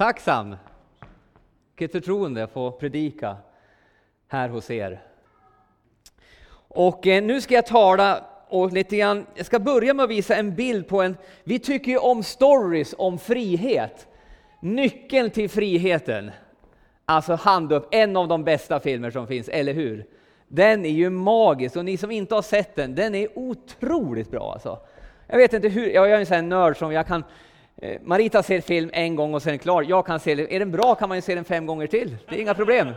Tacksam. Vilket förtroende att få predika här hos er. Och eh, nu ska jag tala och lite grann, jag ska börja med att visa en bild på en, vi tycker ju om stories om frihet. Nyckeln till friheten. Alltså hand upp, en av de bästa filmer som finns, eller hur? Den är ju magisk och ni som inte har sett den, den är otroligt bra alltså. Jag vet inte hur, jag är en sån här nörd som jag kan Eh, Marita ser film en gång och sen är den klar. Jag kan se, den. är den bra kan man ju se den fem gånger till. Det är inga problem.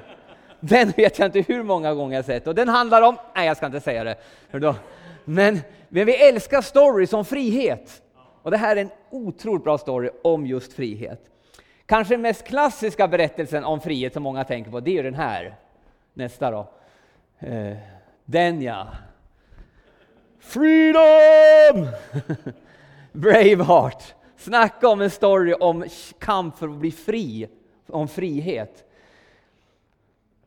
Den vet jag inte hur många gånger jag sett. Och den handlar om, nej jag ska inte säga det. Men, men vi älskar stories om frihet. Och det här är en otroligt bra story om just frihet. Kanske den mest klassiska berättelsen om frihet som många tänker på, det är den här. Nästa då. Eh, den ja. Freedom! Braveheart. Snacka om en story om kamp för att bli fri, om frihet.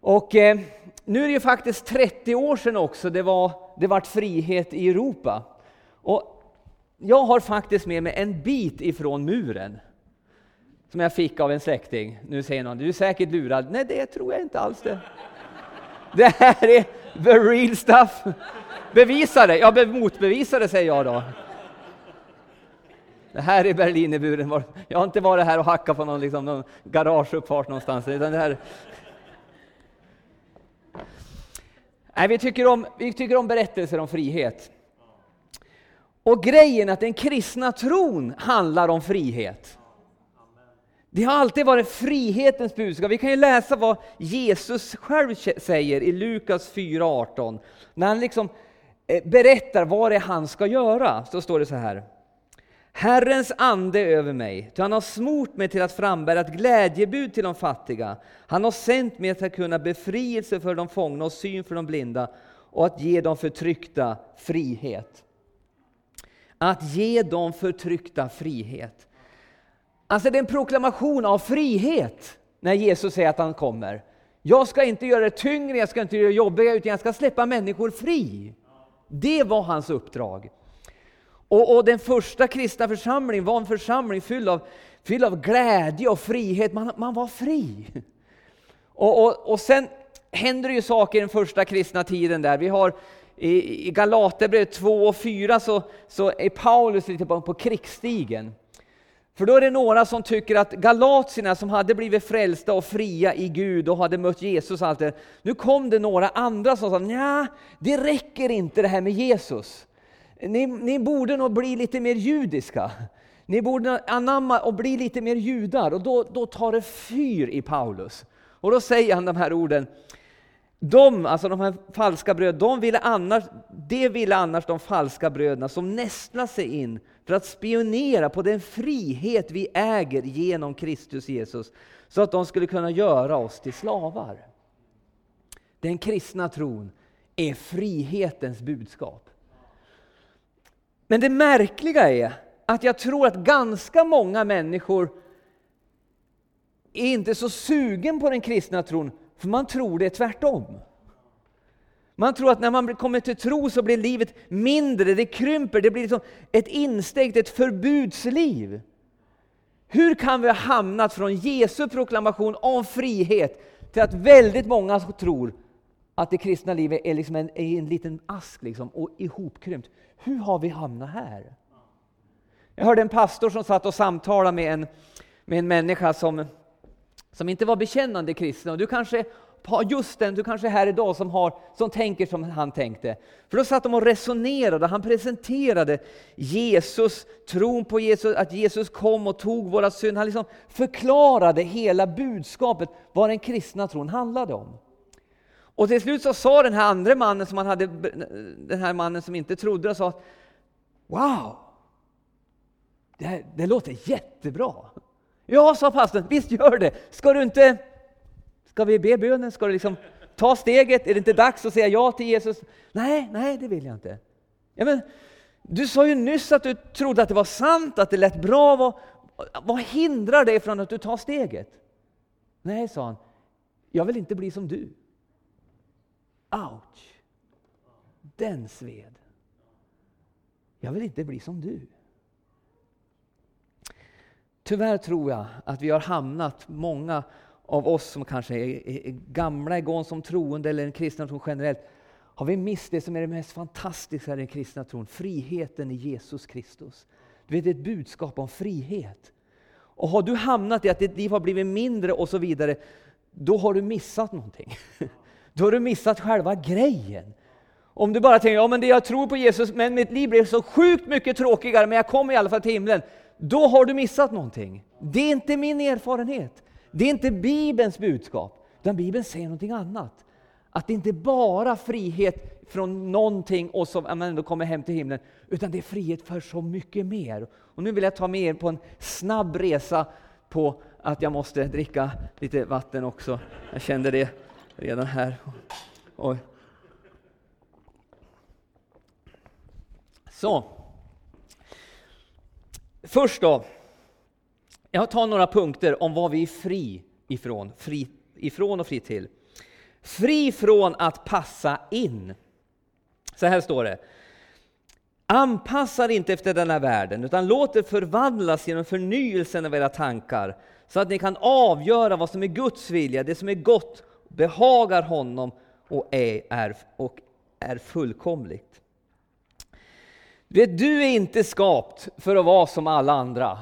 Och eh, nu är det ju faktiskt 30 år sedan också det var det vart frihet i Europa. Och jag har faktiskt med mig en bit ifrån muren som jag fick av en släkting. Nu säger någon, du är säkert lurad. Nej, det tror jag inte alls det. Det här är the real stuff. Bevisa det. Ja, motbevisa det säger jag då. Det här är Berlinerburen. Jag har inte varit här och hackat på någon, liksom, någon garageuppfart någonstans. Utan det här... Nej, vi, tycker om, vi tycker om berättelser om frihet. Och grejen är att den kristna tron handlar om frihet. Det har alltid varit frihetens budskap. Vi kan ju läsa vad Jesus själv säger i Lukas 4.18. När han liksom eh, berättar vad det är han ska göra. Så står det så här. Herrens ande är över mig, ty han har smort mig till att frambära ett glädjebud till de fattiga. Han har sänt mig att kunna befrielse för de fångna och syn för de blinda och att ge de förtryckta frihet. Att ge de förtryckta frihet. Alltså det är en proklamation av frihet när Jesus säger att han kommer. Jag ska inte göra det tyngre, jag ska inte göra det jobbigare, utan jag ska släppa människor fri. Det var hans uppdrag. Och, och, den första kristna församlingen var en församling fylld av, fylld av glädje och frihet. Man, man var fri. Och, och, och sen händer det ju saker i den första kristna tiden där. Vi har i, i Galaterbrevet 2 och 4 så, så är Paulus lite på, på krigsstigen. För då är det några som tycker att galatierna som hade blivit frälsta och fria i Gud och hade mött Jesus och allt det, nu kom det några andra som sa, nja, det räcker inte det här med Jesus. Ni, ni borde nog bli lite mer judiska. Ni borde anamma och bli lite mer judar. Och då, då tar det fyr i Paulus. Och då säger han de här orden. De, alltså de här falska bröderna, de ville annars, det ville annars de falska bröderna som nästlar sig in för att spionera på den frihet vi äger genom Kristus Jesus, så att de skulle kunna göra oss till slavar. Den kristna tron är frihetens budskap. Men det märkliga är att jag tror att ganska många människor är inte så sugen på den kristna tron, för man tror det är tvärtom. Man tror att när man kommer till tro så blir livet mindre, det krymper, det blir liksom ett instängt, ett förbudsliv. Hur kan vi ha hamnat från Jesu proklamation om frihet till att väldigt många tror att det kristna livet är liksom en, är en liten ask liksom, och ihopkrympt? Hur har vi hamnat här? Jag hörde en pastor som satt och samtalade med en, med en människa som, som inte var bekännande kristen. Och du kanske har just den, du kanske är här idag som, har, som tänker som han tänkte. För då satt de och resonerade, han presenterade Jesus, tron på Jesus, att Jesus kom och tog våra synder. Han liksom förklarade hela budskapet, vad den kristna tron handlade om. Och till slut så sa den här andra mannen, som han hade, den här mannen som inte trodde, och sa Wow! Det, här, det låter jättebra. Ja, sa pastorn, visst gör det. Ska du inte, ska vi be bönen? Ska du liksom ta steget? Är det inte dags att säga ja till Jesus? Nej, nej, det vill jag inte. Ja, men, du sa ju nyss att du trodde att det var sant, att det lät bra. Vad, vad hindrar dig från att du tar steget? Nej, sa han, jag vill inte bli som du. Ouch! Den sved. Jag vill inte bli som du. Tyvärr tror jag att vi har hamnat, många av oss som kanske är, är, är gamla igång som troende eller en kristna tron generellt, har vi mist det som är det mest fantastiska i den kristna tron, friheten i Jesus Kristus. Du vet, ett budskap om frihet. Och har du hamnat i att ditt liv har blivit mindre och så vidare, då har du missat någonting. Då har du missat själva grejen. Om du bara tänker, ja men det jag tror på Jesus, men mitt liv blev så sjukt mycket tråkigare, men jag kommer i alla fall till himlen. Då har du missat någonting. Det är inte min erfarenhet. Det är inte Bibelns budskap, utan Bibeln säger någonting annat. Att det inte bara är frihet från någonting och så man ändå kommer hem till himlen, utan det är frihet för så mycket mer. Och nu vill jag ta med er på en snabb resa på att jag måste dricka lite vatten också. Jag kände det redan här. Oj. Så. Först då. Jag tar några punkter om vad vi är fri ifrån, fri ifrån och fri till. Fri från att passa in. Så här står det. Anpassa er inte efter denna världen, utan låt er förvandlas genom förnyelsen av era tankar, så att ni kan avgöra vad som är Guds vilja, det som är gott, behagar honom och är, är, och är fullkomligt. Du är inte skapt för att vara som alla andra.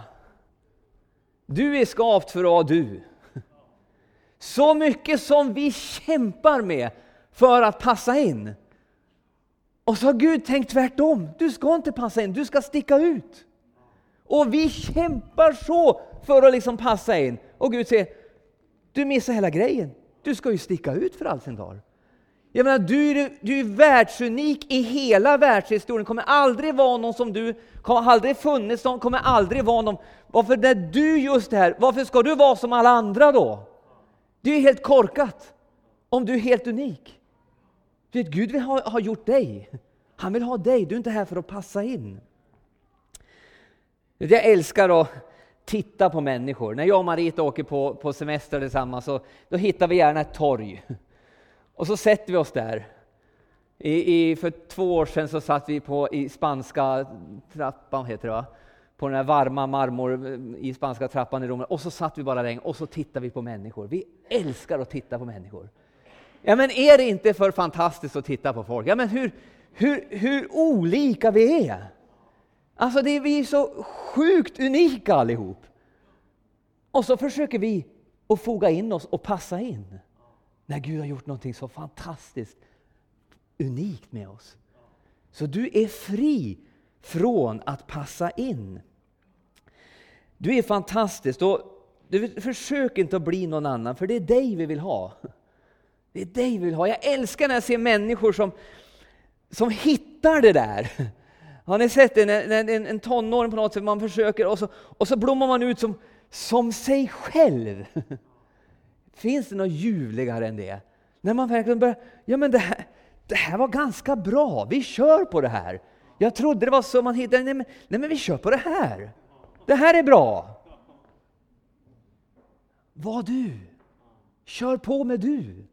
Du är skapt för att vara du. Så mycket som vi kämpar med för att passa in. Och så har Gud tänkt tvärtom. Du ska inte passa in, du ska sticka ut. Och vi kämpar så för att liksom passa in. Och Gud säger, du missar hela grejen. Du ska ju sticka ut för all sin dag. Jag menar, du, är, du är världsunik i hela världshistorien. kommer aldrig vara någon som du, kommer aldrig funnits någon, kommer aldrig vara någon. Varför är du just här, varför ska du vara som alla andra då? Det är helt korkat. Om du är helt unik. Du vet, Gud vill ha, ha gjort dig. Han vill ha dig, du är inte här för att passa in. Jag älskar att titta på människor. När jag och Marita åker på, på semester tillsammans så då hittar vi gärna ett torg. Och så sätter vi oss där. I, i, för två år sedan så satt vi på i spanska trappan, heter det va? På den här varma marmor eh, i spanska trappan i Rom. Och så satt vi bara där och så tittade vi på människor. Vi älskar att titta på människor. Ja, men är det inte för fantastiskt att titta på folk? Ja, men hur, hur, hur olika vi är! Alltså, det är, vi är så sjukt unika allihop. Och så försöker vi att foga in oss och passa in. När Gud har gjort någonting så fantastiskt unikt med oss. Så du är fri från att passa in. Du är fantastisk. Och du, försök inte att bli någon annan, för det är dig vi vill ha. Det är dig vi vill ha. Jag älskar när jag ser människor som, som hittar det där. Har ni sett det? När, när en, en tonåring på något sätt, man försöker och så, och så blommar man ut som, som sig själv. Finns det något ljuvligare än det? När man verkligen börjar, ja men det här, det här var ganska bra, vi kör på det här. Jag trodde det var så man hittade, nej men, nej men vi kör på det här. Det här är bra. Var du. Kör på med du.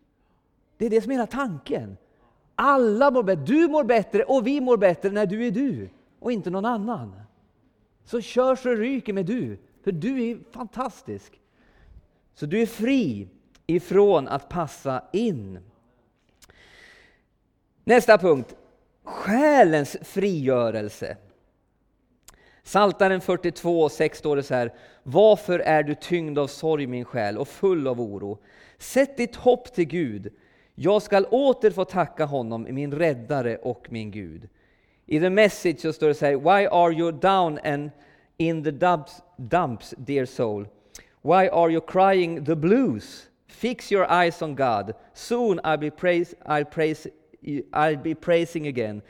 Det är det som är hela tanken. Alla mår bättre, du mår bättre och vi mår bättre när du är du och inte någon annan. Så kör så ryker med du, för du är fantastisk. Så du är fri ifrån att passa in. Nästa punkt, själens frigörelse. Saltaren 42, 6 står det så här. Varför är du tyngd av sorg min själ och full av oro? Sätt ditt hopp till Gud. Jag skall åter få tacka honom, min räddare och min Gud. I the message så står det så här. Why are you down and in the dumps, dumps dear soul? Why are you crying the blues? Fix your eyes on God. Soon I'll be, praise, I'll, praise, I'll be praising again.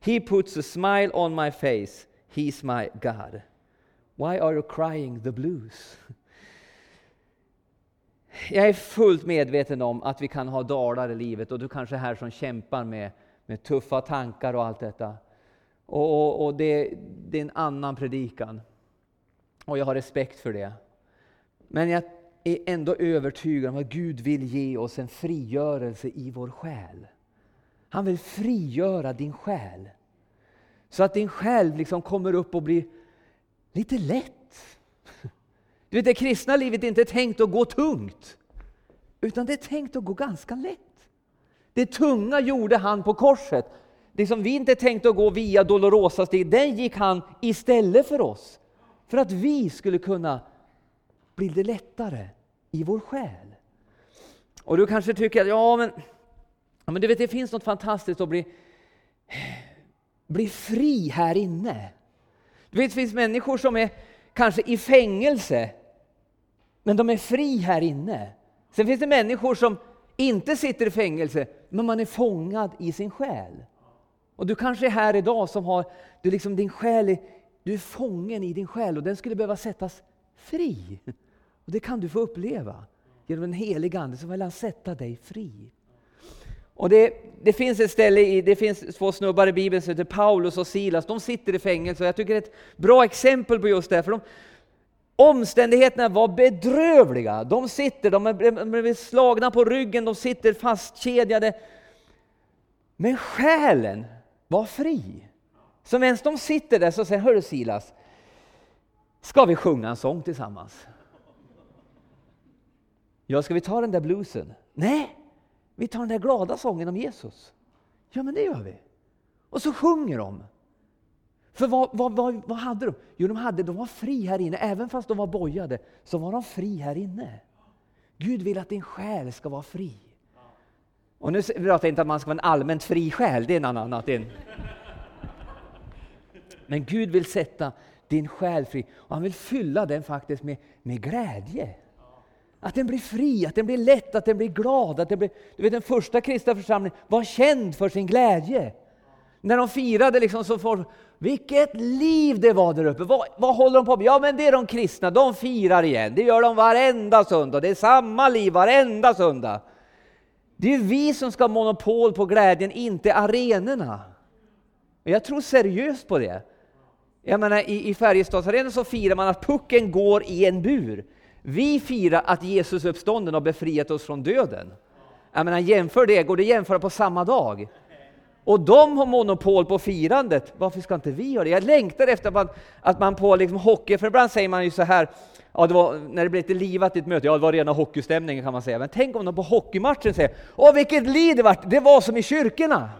He puts a smile on my face. He's my God. Why are you crying the blues? Jag är fullt medveten om att vi kan ha dalar i livet och du kanske är här som kämpar med, med tuffa tankar och allt detta. Och, och, och det, det är en annan predikan. Och jag har respekt för det. Men jag är ändå övertygad om att Gud vill ge oss en frigörelse i vår själ. Han vill frigöra din själ. Så att din själ liksom kommer upp och blir lite lätt. Du vet, det kristna livet är inte tänkt att gå tungt, utan det är tänkt att gå ganska lätt. Det tunga gjorde han på korset. Det som vi inte tänkte att gå via Dolorosa steg, den gick han istället för oss. För att vi skulle kunna bli det lättare i vår själ. Och du kanske tycker att ja, men, ja, men du vet, det finns något fantastiskt att bli, bli fri här inne. Du vet, det finns människor som är kanske i fängelse, men de är fri här inne. Sen finns det människor som inte sitter i fängelse, men man är fångad i sin själ. Och du kanske är här idag som har, du liksom din själ, är, du är fången i din själ och den skulle behöva sättas fri. Och Det kan du få uppleva. Genom den heliga Ande så vill han sätta dig fri. Och det, det, finns ett ställe, i, det finns två snubbar i Bibeln som heter Paulus och Silas. De sitter i fängelse och jag tycker det är ett bra exempel på just det. För de, omständigheterna var bedrövliga. De sitter, de är slagna på ryggen, de sitter fastkedjade. Men själen var fri. Så medan de sitter där så säger Hörru Silas, ska vi sjunga en sång tillsammans? Ja, ska vi ta den där bluesen? Nej, vi tar den där glada sången om Jesus. Ja, men det gör vi. Och så sjunger de. För vad, vad, vad, vad hade de? Jo, de, hade, de var fri här inne. Även fast de var bojade så var de fri här inne. Gud vill att din själ ska vara fri. Och nu pratar jag inte att man ska vara en allmänt fri själ, det är en annan annat. Men Gud vill sätta din själ fri och han vill fylla den faktiskt med, med glädje. Att den blir fri, att den blir lätt, att den blir glad. Att den, blir, du vet, den första kristna församlingen var känd för sin glädje. När de firade liksom så får, vilket liv det var där uppe! Vad, vad håller de på med? Ja, men det är de kristna, de firar igen. Det gör de varenda söndag. Det är samma liv varenda söndag. Det är vi som ska ha monopol på glädjen, inte arenorna. Jag tror seriöst på det. Jag menar, I, i Färjestadsarenan så firar man att pucken går i en bur. Vi firar att Jesus uppstånden har befriat oss från döden. Jag menar, jämför det, går det att jämföra på samma dag? Och de har monopol på firandet. Varför ska inte vi ha det? Jag längtar efter att man, att man på liksom hockey, för ibland säger man ju så här, ja, det var, när det blev lite livat i ett möte, ja det var rena hockeystämningen kan man säga. Men tänk om de på hockeymatchen säger, åh vilket liv det vart, det var som i kyrkorna.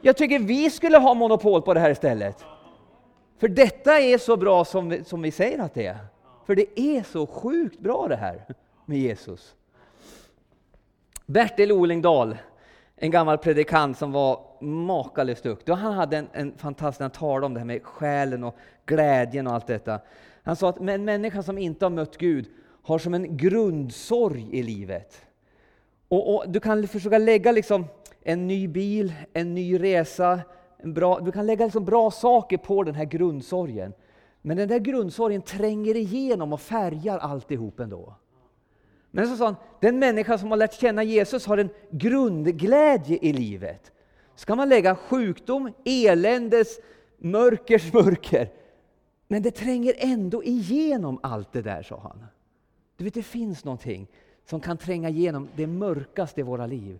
Jag tycker vi skulle ha monopol på det här istället. För detta är så bra som vi, som vi säger att det är. För det är så sjukt bra det här med Jesus. Bertil Olingdal, en gammal predikant som var makalöst duktig. Han hade en, en fantastisk, han talade om det här med själen och glädjen och allt detta. Han sa att en människa som inte har mött Gud har som en grundsorg i livet. Och, och Du kan försöka lägga liksom en ny bil, en ny resa, en bra, du kan lägga liksom bra saker på den här grundsorgen. Men den där grundsorgen tränger igenom och färgar alltihop ändå. Men så sa han, den människa som har lärt känna Jesus har en grundglädje i livet. Ska man lägga sjukdom, eländes, mörkers mörker. Men det tränger ändå igenom allt det där, sa han. Du vet, det finns någonting som kan tränga igenom det mörkaste i våra liv.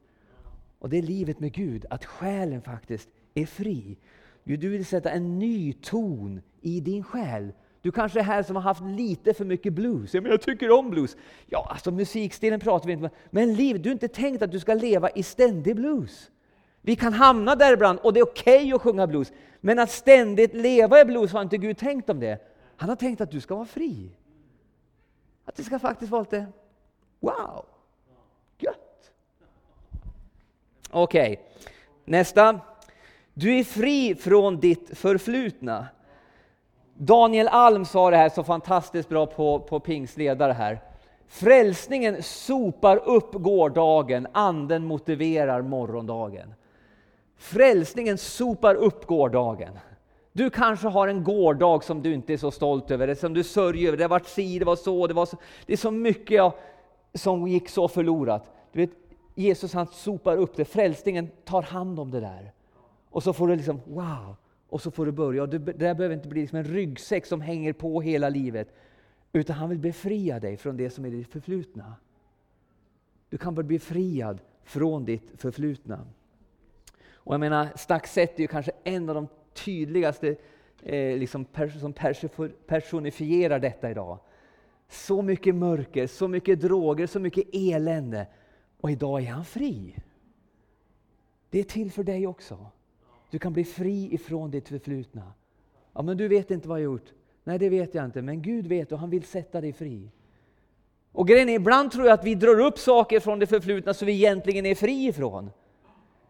Och det är livet med Gud, att själen faktiskt är fri. Du vill sätta en ny ton i din själ. Du kanske är här som har haft lite för mycket blues. Ja, men jag tycker om blues. Ja, alltså musikstilen pratar vi inte om. Men liv, du har inte tänkt att du ska leva i ständig blues. Vi kan hamna där ibland och det är okej okay att sjunga blues. Men att ständigt leva i blues har inte Gud tänkt om det. Han har tänkt att du ska vara fri. Att det ska faktiskt vara lite wow, gött. Okej, okay. nästa. Du är fri från ditt förflutna. Daniel Alm sa det här så fantastiskt bra på, på Pingsledare här. Frälsningen sopar upp gårdagen, anden motiverar morgondagen. Frälsningen sopar upp gårdagen. Du kanske har en gårdag som du inte är så stolt över, som du sörjer över. Det har varit si, det var så, det var så. Det är så mycket som gick så förlorat. Du vet, Jesus han sopar upp det, frälsningen tar hand om det där. Och så får du liksom, wow, och så får du börja. Och det där behöver inte bli liksom en ryggsäck som hänger på hela livet. Utan han vill befria dig från det som är ditt förflutna. Du kan bli befriad från ditt förflutna. Och jag menar, Staxet är ju kanske en av de tydligaste eh, liksom pers som personifierar detta idag. Så mycket mörker, så mycket droger, så mycket elände. Och idag är han fri. Det är till för dig också. Du kan bli fri ifrån ditt förflutna. Ja, men du vet inte vad jag gjort. Nej, det vet jag inte, men Gud vet och han vill sätta dig fri. Och grejen är, ibland tror jag att vi drar upp saker från det förflutna som vi egentligen är fri ifrån.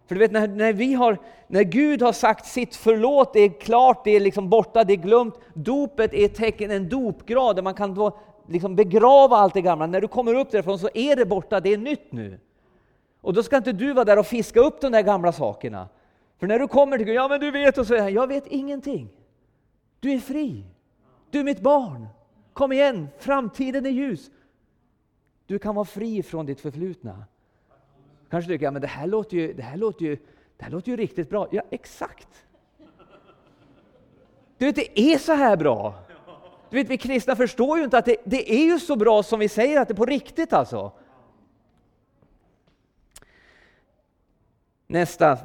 För du vet, när, när, vi har, när Gud har sagt sitt förlåt, det är klart, det är liksom borta, det är glömt. Dopet är ett tecken, en dopgrad där man kan då liksom begrava allt det gamla. När du kommer upp därifrån så är det borta, det är nytt nu. Och då ska inte du vara där och fiska upp de där gamla sakerna. För när du kommer till Gud, ja men du vet, och så jag vet ingenting. Du är fri. Du är mitt barn. Kom igen, framtiden är ljus. Du kan vara fri från ditt förflutna. Kanske tycker, jag, men det här låter ju, det här låter ju, det här låter ju riktigt bra. Ja, exakt. Du vet, det är så här bra. Du vet, vi kristna förstår ju inte att det, det är ju så bra som vi säger att det är på riktigt alltså. Nästa,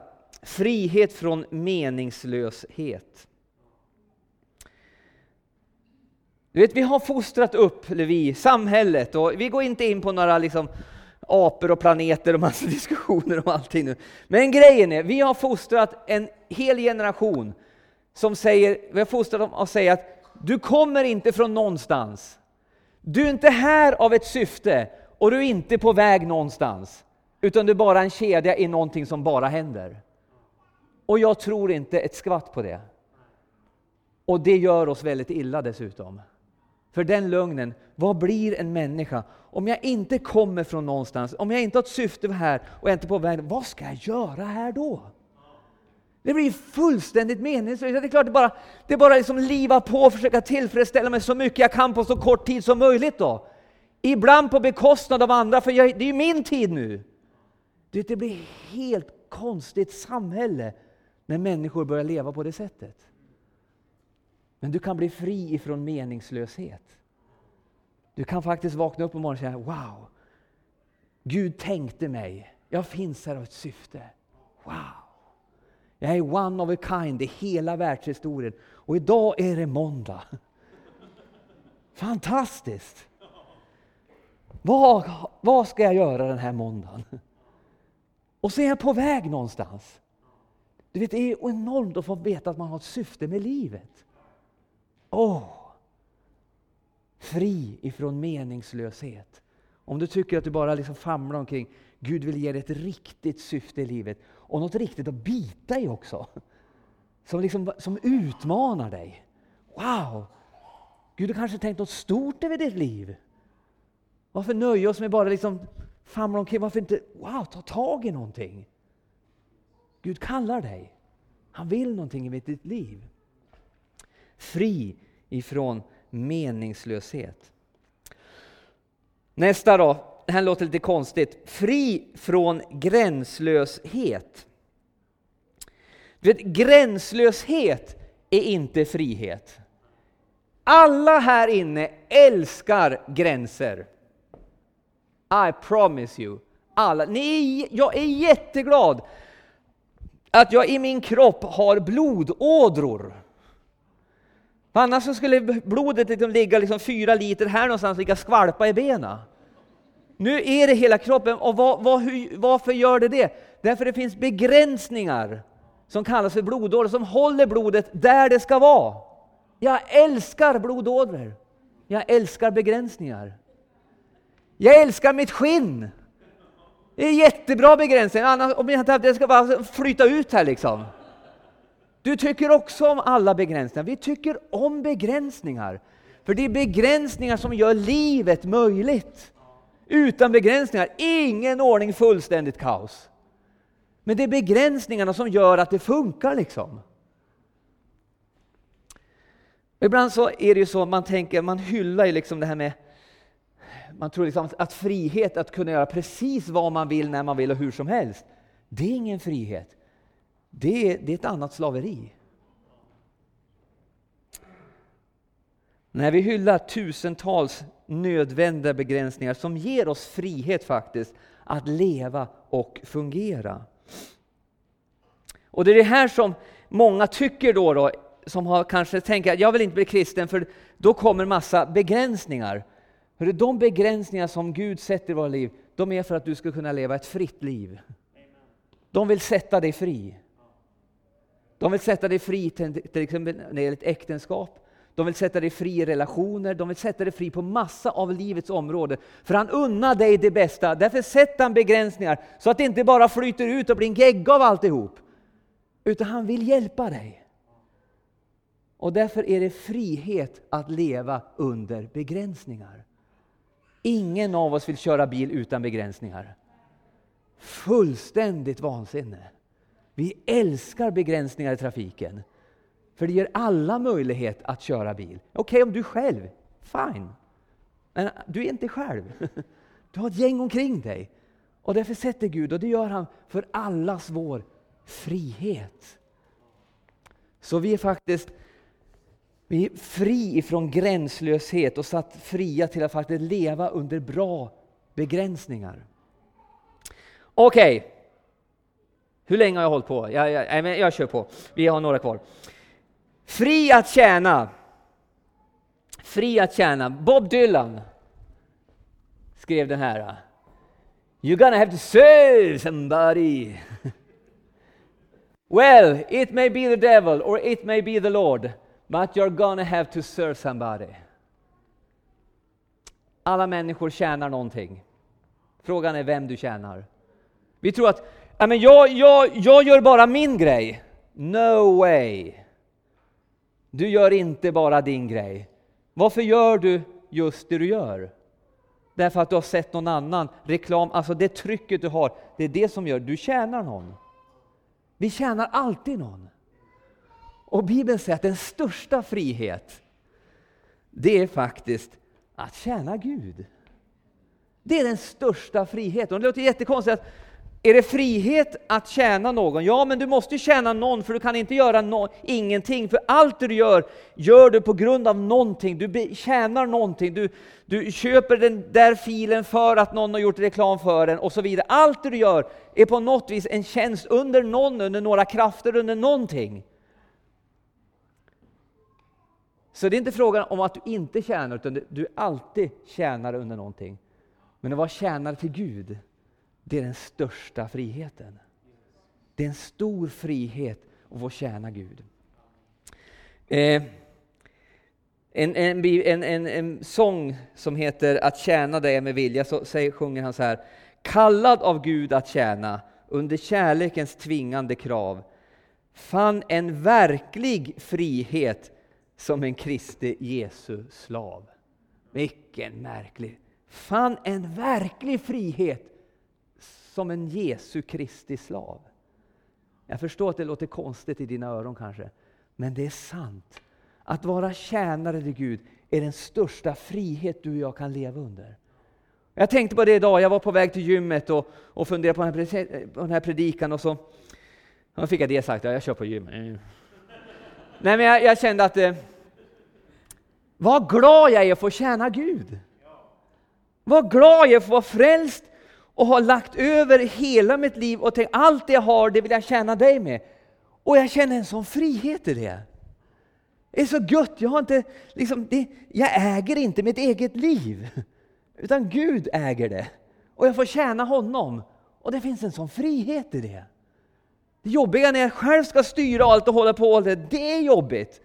frihet från meningslöshet. Du vet, vi har fostrat upp, eller vi, samhället, och vi går inte in på några liksom, apor och planeter och massa diskussioner om allting nu. Men grejen är, vi har fostrat en hel generation som säger, vi har fostrat dem att säga att du kommer inte från någonstans. Du är inte här av ett syfte och du är inte på väg någonstans. Utan du är bara en kedja i någonting som bara händer. Och jag tror inte ett skvatt på det. Och det gör oss väldigt illa dessutom. För den lögnen, vad blir en människa om jag inte kommer från någonstans, om jag inte har ett syfte här och jag inte på väg, vad ska jag göra här då? Det blir fullständigt meningslöst. Det är klart, det bara, det bara liksom liva på och försöka tillfredsställa mig så mycket jag kan på så kort tid som möjligt. då. Ibland på bekostnad av andra, för jag, det är ju min tid nu. Det blir helt konstigt samhälle när människor börjar leva på det sättet. Men du kan bli fri ifrån meningslöshet. Du kan faktiskt vakna upp på morgonen och säga Wow! Gud tänkte mig. Jag finns här av ett syfte. Wow! Jag är one of a kind i hela världshistorien. Och idag är det måndag. Fantastiskt! Vad, vad ska jag göra den här måndagen? Och så är jag på väg någonstans. Du vet, det är enormt att få veta att man har ett syfte med livet. Åh! Oh, fri ifrån meningslöshet. Om du tycker att du bara liksom famlar omkring, Gud vill ge dig ett riktigt syfte i livet och något riktigt att bita i också. Som, liksom, som utmanar dig. Wow! Gud har kanske tänkt något stort över ditt liv. Varför nöja oss med bara liksom famla omkring? Varför inte wow, ta tag i någonting? Gud kallar dig. Han vill någonting i ditt liv. Fri ifrån meningslöshet. Nästa då, det här låter lite konstigt. Fri från gränslöshet. Du vet, gränslöshet är inte frihet. Alla här inne älskar gränser. I promise you. Alla. Ni, jag är jätteglad att jag i min kropp har blodådror. Annars skulle blodet liksom ligga liksom fyra liter här någonstans och ligga skvalpa i benen. Nu är det hela kroppen, och vad, vad, hur, varför gör det det? Därför det finns begränsningar som kallas för blodådror, som håller blodet där det ska vara. Jag älskar blodådror. Jag älskar begränsningar. Jag älskar mitt skinn. Det är jättebra begränsningar, annars om jag inte det ska bara flyta ut här liksom. Du tycker också om alla begränsningar. Vi tycker om begränsningar. För det är begränsningar som gör livet möjligt. Utan begränsningar, ingen ordning, fullständigt kaos. Men det är begränsningarna som gör att det funkar liksom. Ibland så är det ju så, man tänker, man hyllar ju liksom det här med man tror liksom att frihet, att kunna göra precis vad man vill, när man vill och hur som helst, det är ingen frihet. Det är, det är ett annat slaveri. När vi hyllar tusentals nödvändiga begränsningar som ger oss frihet faktiskt att leva och fungera. Och det är det här som många tycker då, då som har kanske tänker att jag vill inte bli kristen för då kommer massa begränsningar. Hörru, de begränsningar som Gud sätter i våra liv, de är för att du ska kunna leva ett fritt liv. De vill sätta dig fri. De vill sätta dig fri till, till exempel när det gäller ett äktenskap. De vill sätta dig fri i relationer, de vill sätta dig fri på massa av livets områden. För han unnar dig det bästa, därför sätter han begränsningar så att det inte bara flyter ut och blir en gegga av alltihop. Utan han vill hjälpa dig. Och därför är det frihet att leva under begränsningar. Ingen av oss vill köra bil utan begränsningar. Fullständigt vansinne. Vi älskar begränsningar i trafiken. För det ger alla möjlighet att köra bil. Okej, okay, om du är själv, fine. Men du är inte själv. Du har ett gäng omkring dig. Och därför sätter Gud, och det gör han för allas vår frihet. Så vi är faktiskt vi är fri ifrån gränslöshet och satt fria till att faktiskt leva under bra begränsningar. Okej, okay. hur länge har jag hållit på? Jag, jag, jag, jag kör på, vi har några kvar. Fri att tjäna. Fri att tjäna. Bob Dylan skrev den här. You're gonna have to serve somebody. well, it may be the devil or it may be the Lord, but you're gonna have to serve somebody. Alla människor tjänar någonting. Frågan är vem du tjänar. Vi tror att jag, jag, jag gör bara min grej. No way. Du gör inte bara din grej. Varför gör du just det du gör? Därför att du har sett någon annan reklam, alltså det trycket du har, det är det som gör du tjänar någon. Vi tjänar alltid någon. Och Bibeln säger att den största frihet, det är faktiskt att tjäna Gud. Det är den största friheten. Och det låter jättekonstigt att är det frihet att tjäna någon? Ja, men du måste tjäna någon, för du kan inte göra no ingenting. För allt du gör, gör du på grund av någonting. Du tjänar någonting. Du, du köper den där filen för att någon har gjort reklam för den och så vidare. Allt du gör är på något vis en tjänst under någon, under några krafter, under någonting. Så det är inte frågan om att du inte tjänar, utan du alltid tjänare under någonting. Men att vara tjänare till Gud, det är den största friheten. Det är en stor frihet att få tjäna Gud. Eh, en, en, en, en, en sång som heter Att tjäna dig med vilja, så säger, sjunger han så här. Kallad av Gud att tjäna under kärlekens tvingande krav fann en verklig frihet som en Kristi Jesu slav. Vilken märklig! Fann en verklig frihet som en Jesu Kristi slav. Jag förstår att det låter konstigt i dina öron kanske, men det är sant. Att vara tjänare till Gud är den största frihet du och jag kan leva under. Jag tänkte på det idag, jag var på väg till gymmet och, och funderade på den, här, på den här predikan och så och fick jag det sagt, ja, jag kör på gym. Nej men jag, jag kände att eh, vad glad jag är att få tjäna Gud. Vad glad jag är att få vara frälst och har lagt över hela mitt liv och tänkt allt det jag har, det vill jag tjäna dig med. Och jag känner en sån frihet i det. Det är så gött, jag, har inte, liksom, det, jag äger inte mitt eget liv. Utan Gud äger det. Och jag får tjäna honom. Och det finns en sån frihet i det. Det jobbiga när jag själv ska styra allt och hålla på, det, det är jobbigt.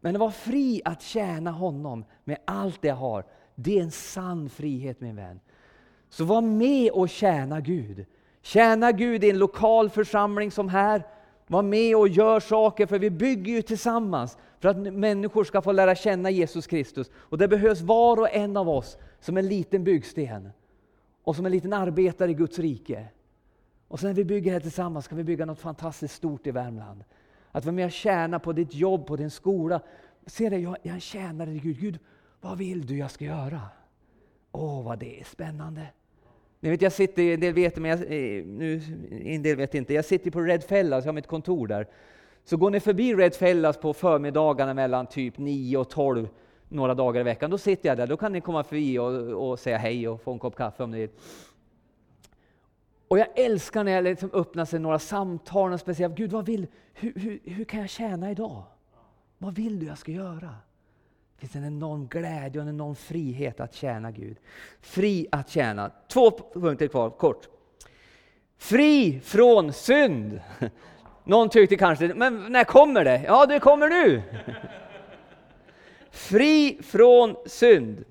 Men att vara fri att tjäna honom med allt det jag har, det är en sann frihet min vän. Så var med och tjäna Gud. Tjäna Gud i en lokal församling som här. Var med och gör saker, för vi bygger ju tillsammans för att människor ska få lära känna Jesus Kristus. Och det behövs var och en av oss som en liten byggsten och som en liten arbetare i Guds rike. Och sen när vi bygger här tillsammans ska vi bygga något fantastiskt stort i Värmland. Att vara med och tjäna på ditt jobb, på din skola. Se det, jag är en tjänare till Gud. Gud, vad vill du jag ska göra? Åh, vad det är spännande! Ni vet, jag sitter, en del vet men jag, eh, nu, en del vet inte. Jag sitter på Red Fellas, jag har mitt kontor där. Så går ni förbi Red Fellas på förmiddagarna mellan typ 9 och 12 några dagar i veckan, då sitter jag där. Då kan ni komma förbi och, och säga hej och få en kopp kaffe om ni vill. Och jag älskar när det liksom öppnar sig några samtal, och speciellt, Gud vad vill, hur, hur, hur kan jag tjäna idag? Vad vill du jag ska göra? Det finns en enorm glädje och en enorm frihet att tjäna Gud. Fri att tjäna. Två punkter kvar, kort. Fri från synd. Någon tyckte kanske, men när kommer det? Ja, det kommer nu. Fri från synd.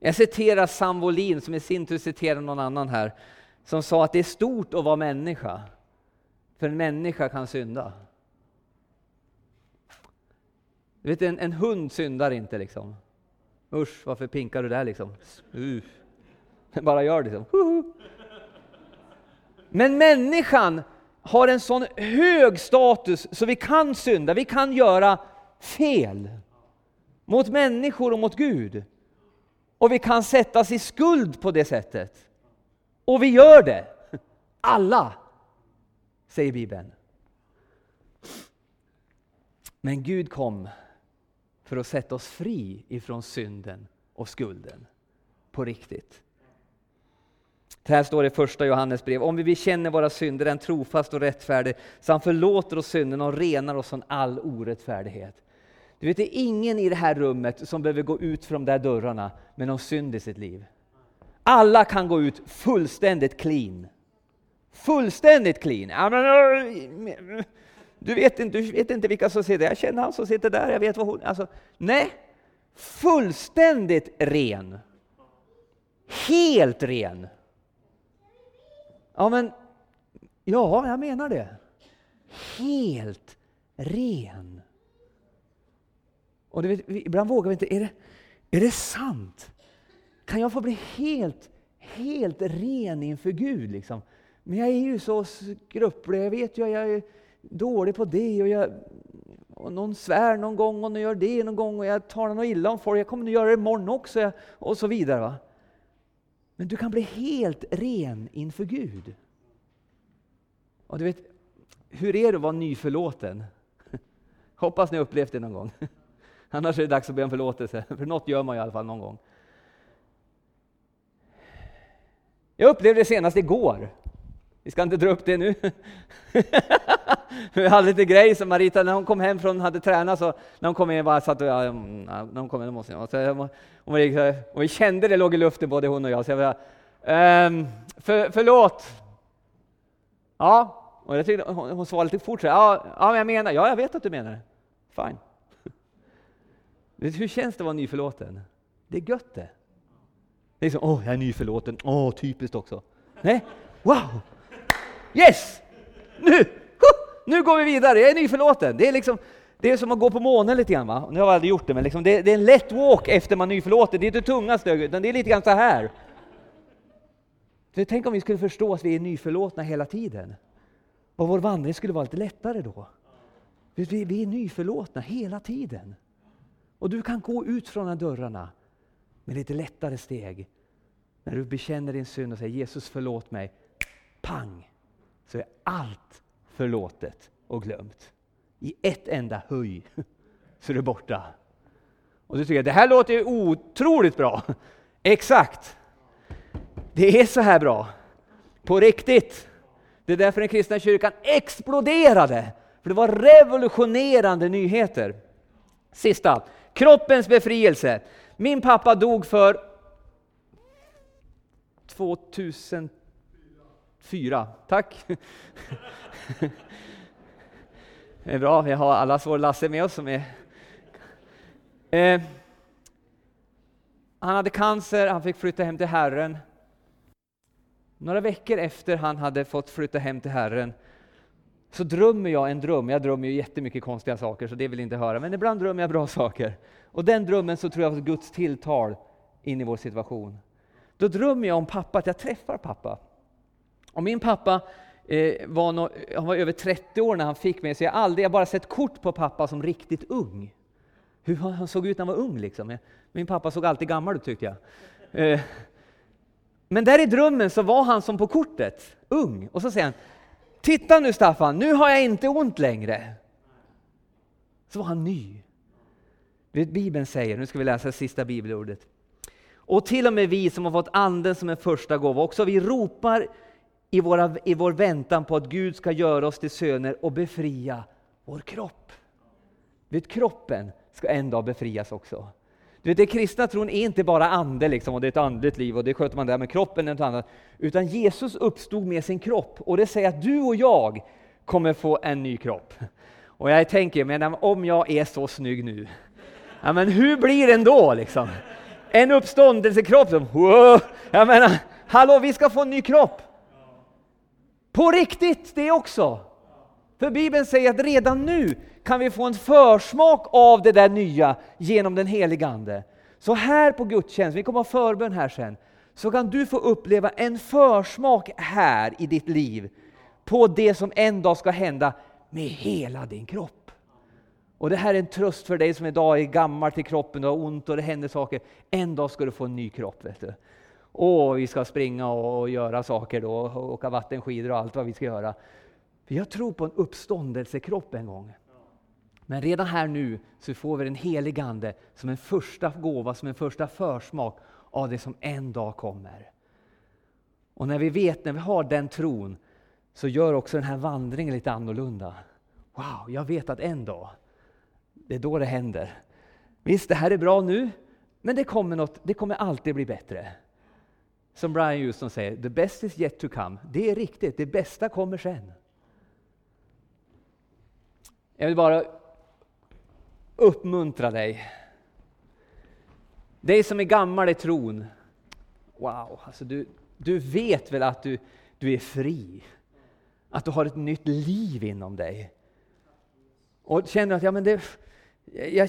Jag citerar Sam Wolin som i sin tur citerar någon annan här, som sa att det är stort att vara människa, för en människa kan synda. Du vet, en, en hund syndar inte liksom. Usch, varför pinkar du där liksom? Uh. Bara gör det liksom. Men människan har en sån hög status så vi kan synda, vi kan göra fel. Mot människor och mot Gud. Och vi kan sättas i skuld på det sättet. Och vi gör det. Alla, säger Bibeln. Men Gud kom för att sätta oss fri ifrån synden och skulden. På riktigt. Det här står i första Johannes brev. Om vi bekänner våra synder är han trofast och rättfärdig så han förlåter oss synden och renar oss från all orättfärdighet. Du vet, det är ingen i det här rummet som behöver gå ut från de där dörrarna med någon synd i sitt liv. Alla kan gå ut fullständigt clean. Fullständigt clean. Eh, du vet inte, du vet inte vilka som sitter där. Jag känner han som sitter där, jag vet vad hon... Alltså, nej, fullständigt ren. Helt ren. Ja, men ja, jag menar det. Helt ren. Och vet, ibland vågar vi inte, är det, är det sant? Kan jag få bli helt, helt ren inför Gud? Liksom? Men jag är ju så skröplig, jag vet ju att jag är dålig på det och, jag, och någon svär någon gång och någon gör det någon gång och jag talar något illa om folk, jag kommer att göra det imorgon också och så vidare. Va? Men du kan bli helt ren inför Gud. Och du vet, hur är det att vara nyförlåten? Hoppas ni har upplevt det någon gång. Annars är det dags att be om förlåtelse, för något gör man i alla fall någon gång. Jag upplevde det senast igår. Vi ska inte dra upp det nu. vi hade lite grej som Marita, när hon kom hem från hade tränat, så när hon kom in bara satt och, mm, ja, när hon kom in, måste jag, så, och, vi, och vi kände det låg i luften både hon och jag. Så jag bara, ehm, för, förlåt. Ja, och jag tyckte, hon, hon svarade lite fort. Ja, ja, men jag menar, ja, jag vet att du menar det. Fine. Hur känns det att vara nyförlåten? Det är gött det. Det är som, åh, jag är nyförlåten. Åh, typiskt också. Nej, wow! Yes! Nu! Nu går vi vidare, jag är nyförlåten. Det är liksom, det är som att gå på månen lite grann. Va? Nu har jag aldrig gjort det, men liksom det, det, är en lätt walk efter man är nyförlåten. Det är inte tunga steg, utan det är lite grann så här. Så tänk om vi skulle förstå att vi är nyförlåtna hela tiden. Och vår vandring skulle vara lite lättare då. Vi, vi är nyförlåtna hela tiden. Och du kan gå ut från de dörrarna med lite lättare steg. När du bekänner din synd och säger Jesus förlåt mig. Pang! Så är allt förlåtet och glömt. I ett enda höj så är det borta. Och du tycker det här låter ju otroligt bra. Exakt! Det är så här bra. På riktigt. Det är därför den kristna kyrkan exploderade. För det var revolutionerande nyheter. Sista. Kroppens befrielse. Min pappa dog för 2004. Tack! Det är bra, vi har allas vår Lasse med oss som är... Eh, han hade cancer, han fick flytta hem till Herren. Några veckor efter han hade fått flytta hem till Herren så drömmer jag en dröm. Jag drömmer ju jättemycket konstiga saker, så det vill inte höra. Men ibland drömmer jag bra saker. Och den drömmen så tror jag var Guds tilltal in i vår situation. Då drömmer jag om pappa, att jag träffar pappa. Och min pappa eh, var, no, han var över 30 år när han fick mig, så jag har aldrig, jag bara sett kort på pappa som riktigt ung. Hur han såg ut när han var ung liksom. Min pappa såg alltid gammal ut tyckte jag. Eh, men där i drömmen så var han som på kortet, ung. Och så säger han, Titta nu Staffan, nu har jag inte ont längre. Så var han ny. Vet, Bibeln säger, nu ska vi läsa sista bibelordet. Och till och med vi som har fått anden som en första gåva, också vi ropar i, våra, i vår väntan på att Gud ska göra oss till söner och befria vår kropp. Vet, kroppen ska en dag befrias också. Du vet, det kristna tron är inte bara ande liksom, och det är ett andligt liv och det sköter man där, med kroppen och något annat. Utan Jesus uppstod med sin kropp och det säger att du och jag kommer få en ny kropp. Och jag tänker, men om jag är så snygg nu, ja, men hur blir den då liksom? En uppståndelsekropp som, wow, jag menar, hallå vi ska få en ny kropp! På riktigt det också! För Bibeln säger att redan nu kan vi få en försmak av det där nya genom den helige Ande. Så här på gudstjänst, vi kommer ha förbön här sen, så kan du få uppleva en försmak här i ditt liv på det som en dag ska hända med hela din kropp. Och det här är en tröst för dig som idag är gammal till kroppen och har ont och det händer saker. En dag ska du få en ny kropp. Vet du. Och vi ska springa och göra saker då, och åka vattenskidor och allt vad vi ska göra. För jag tror på en uppståndelsekropp en gång. Men redan här nu så får vi den helige Ande som en första gåva, som en första försmak av det som en dag kommer. Och när vi vet, när vi har den tron, så gör också den här vandringen lite annorlunda. Wow, jag vet att en dag, det är då det händer. Visst, det här är bra nu, men det kommer, något, det kommer alltid bli bättre. Som Brian Houston säger, the best is yet to come. Det är riktigt, det bästa kommer sen. Jag vill bara uppmuntra dig. Dig som är gammal i tron. Wow, alltså du, du vet väl att du, du är fri? Att du har ett nytt liv inom dig. Och känner att ja, men det, jag,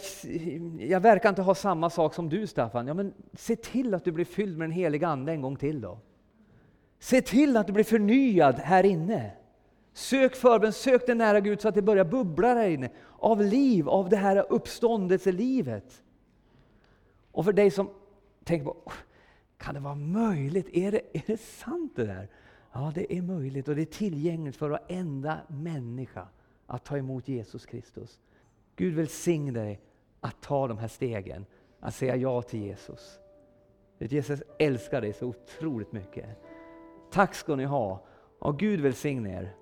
jag verkar inte ha samma sak som du Staffan. Ja, men se till att du blir fylld med den heliga Ande en gång till då. Se till att du blir förnyad här inne. Sök förbön, sök dig nära Gud så att det börjar bubbla där inne av liv, av det här uppståndelselivet. Och för dig som tänker på, kan det vara möjligt? Är det, är det sant det där? Ja, det är möjligt och det är tillgängligt för varenda människa att ta emot Jesus Kristus. Gud välsigne dig att ta de här stegen, att säga ja till Jesus. Jesus älskar dig så otroligt mycket. Tack ska ni ha och Gud välsigne er.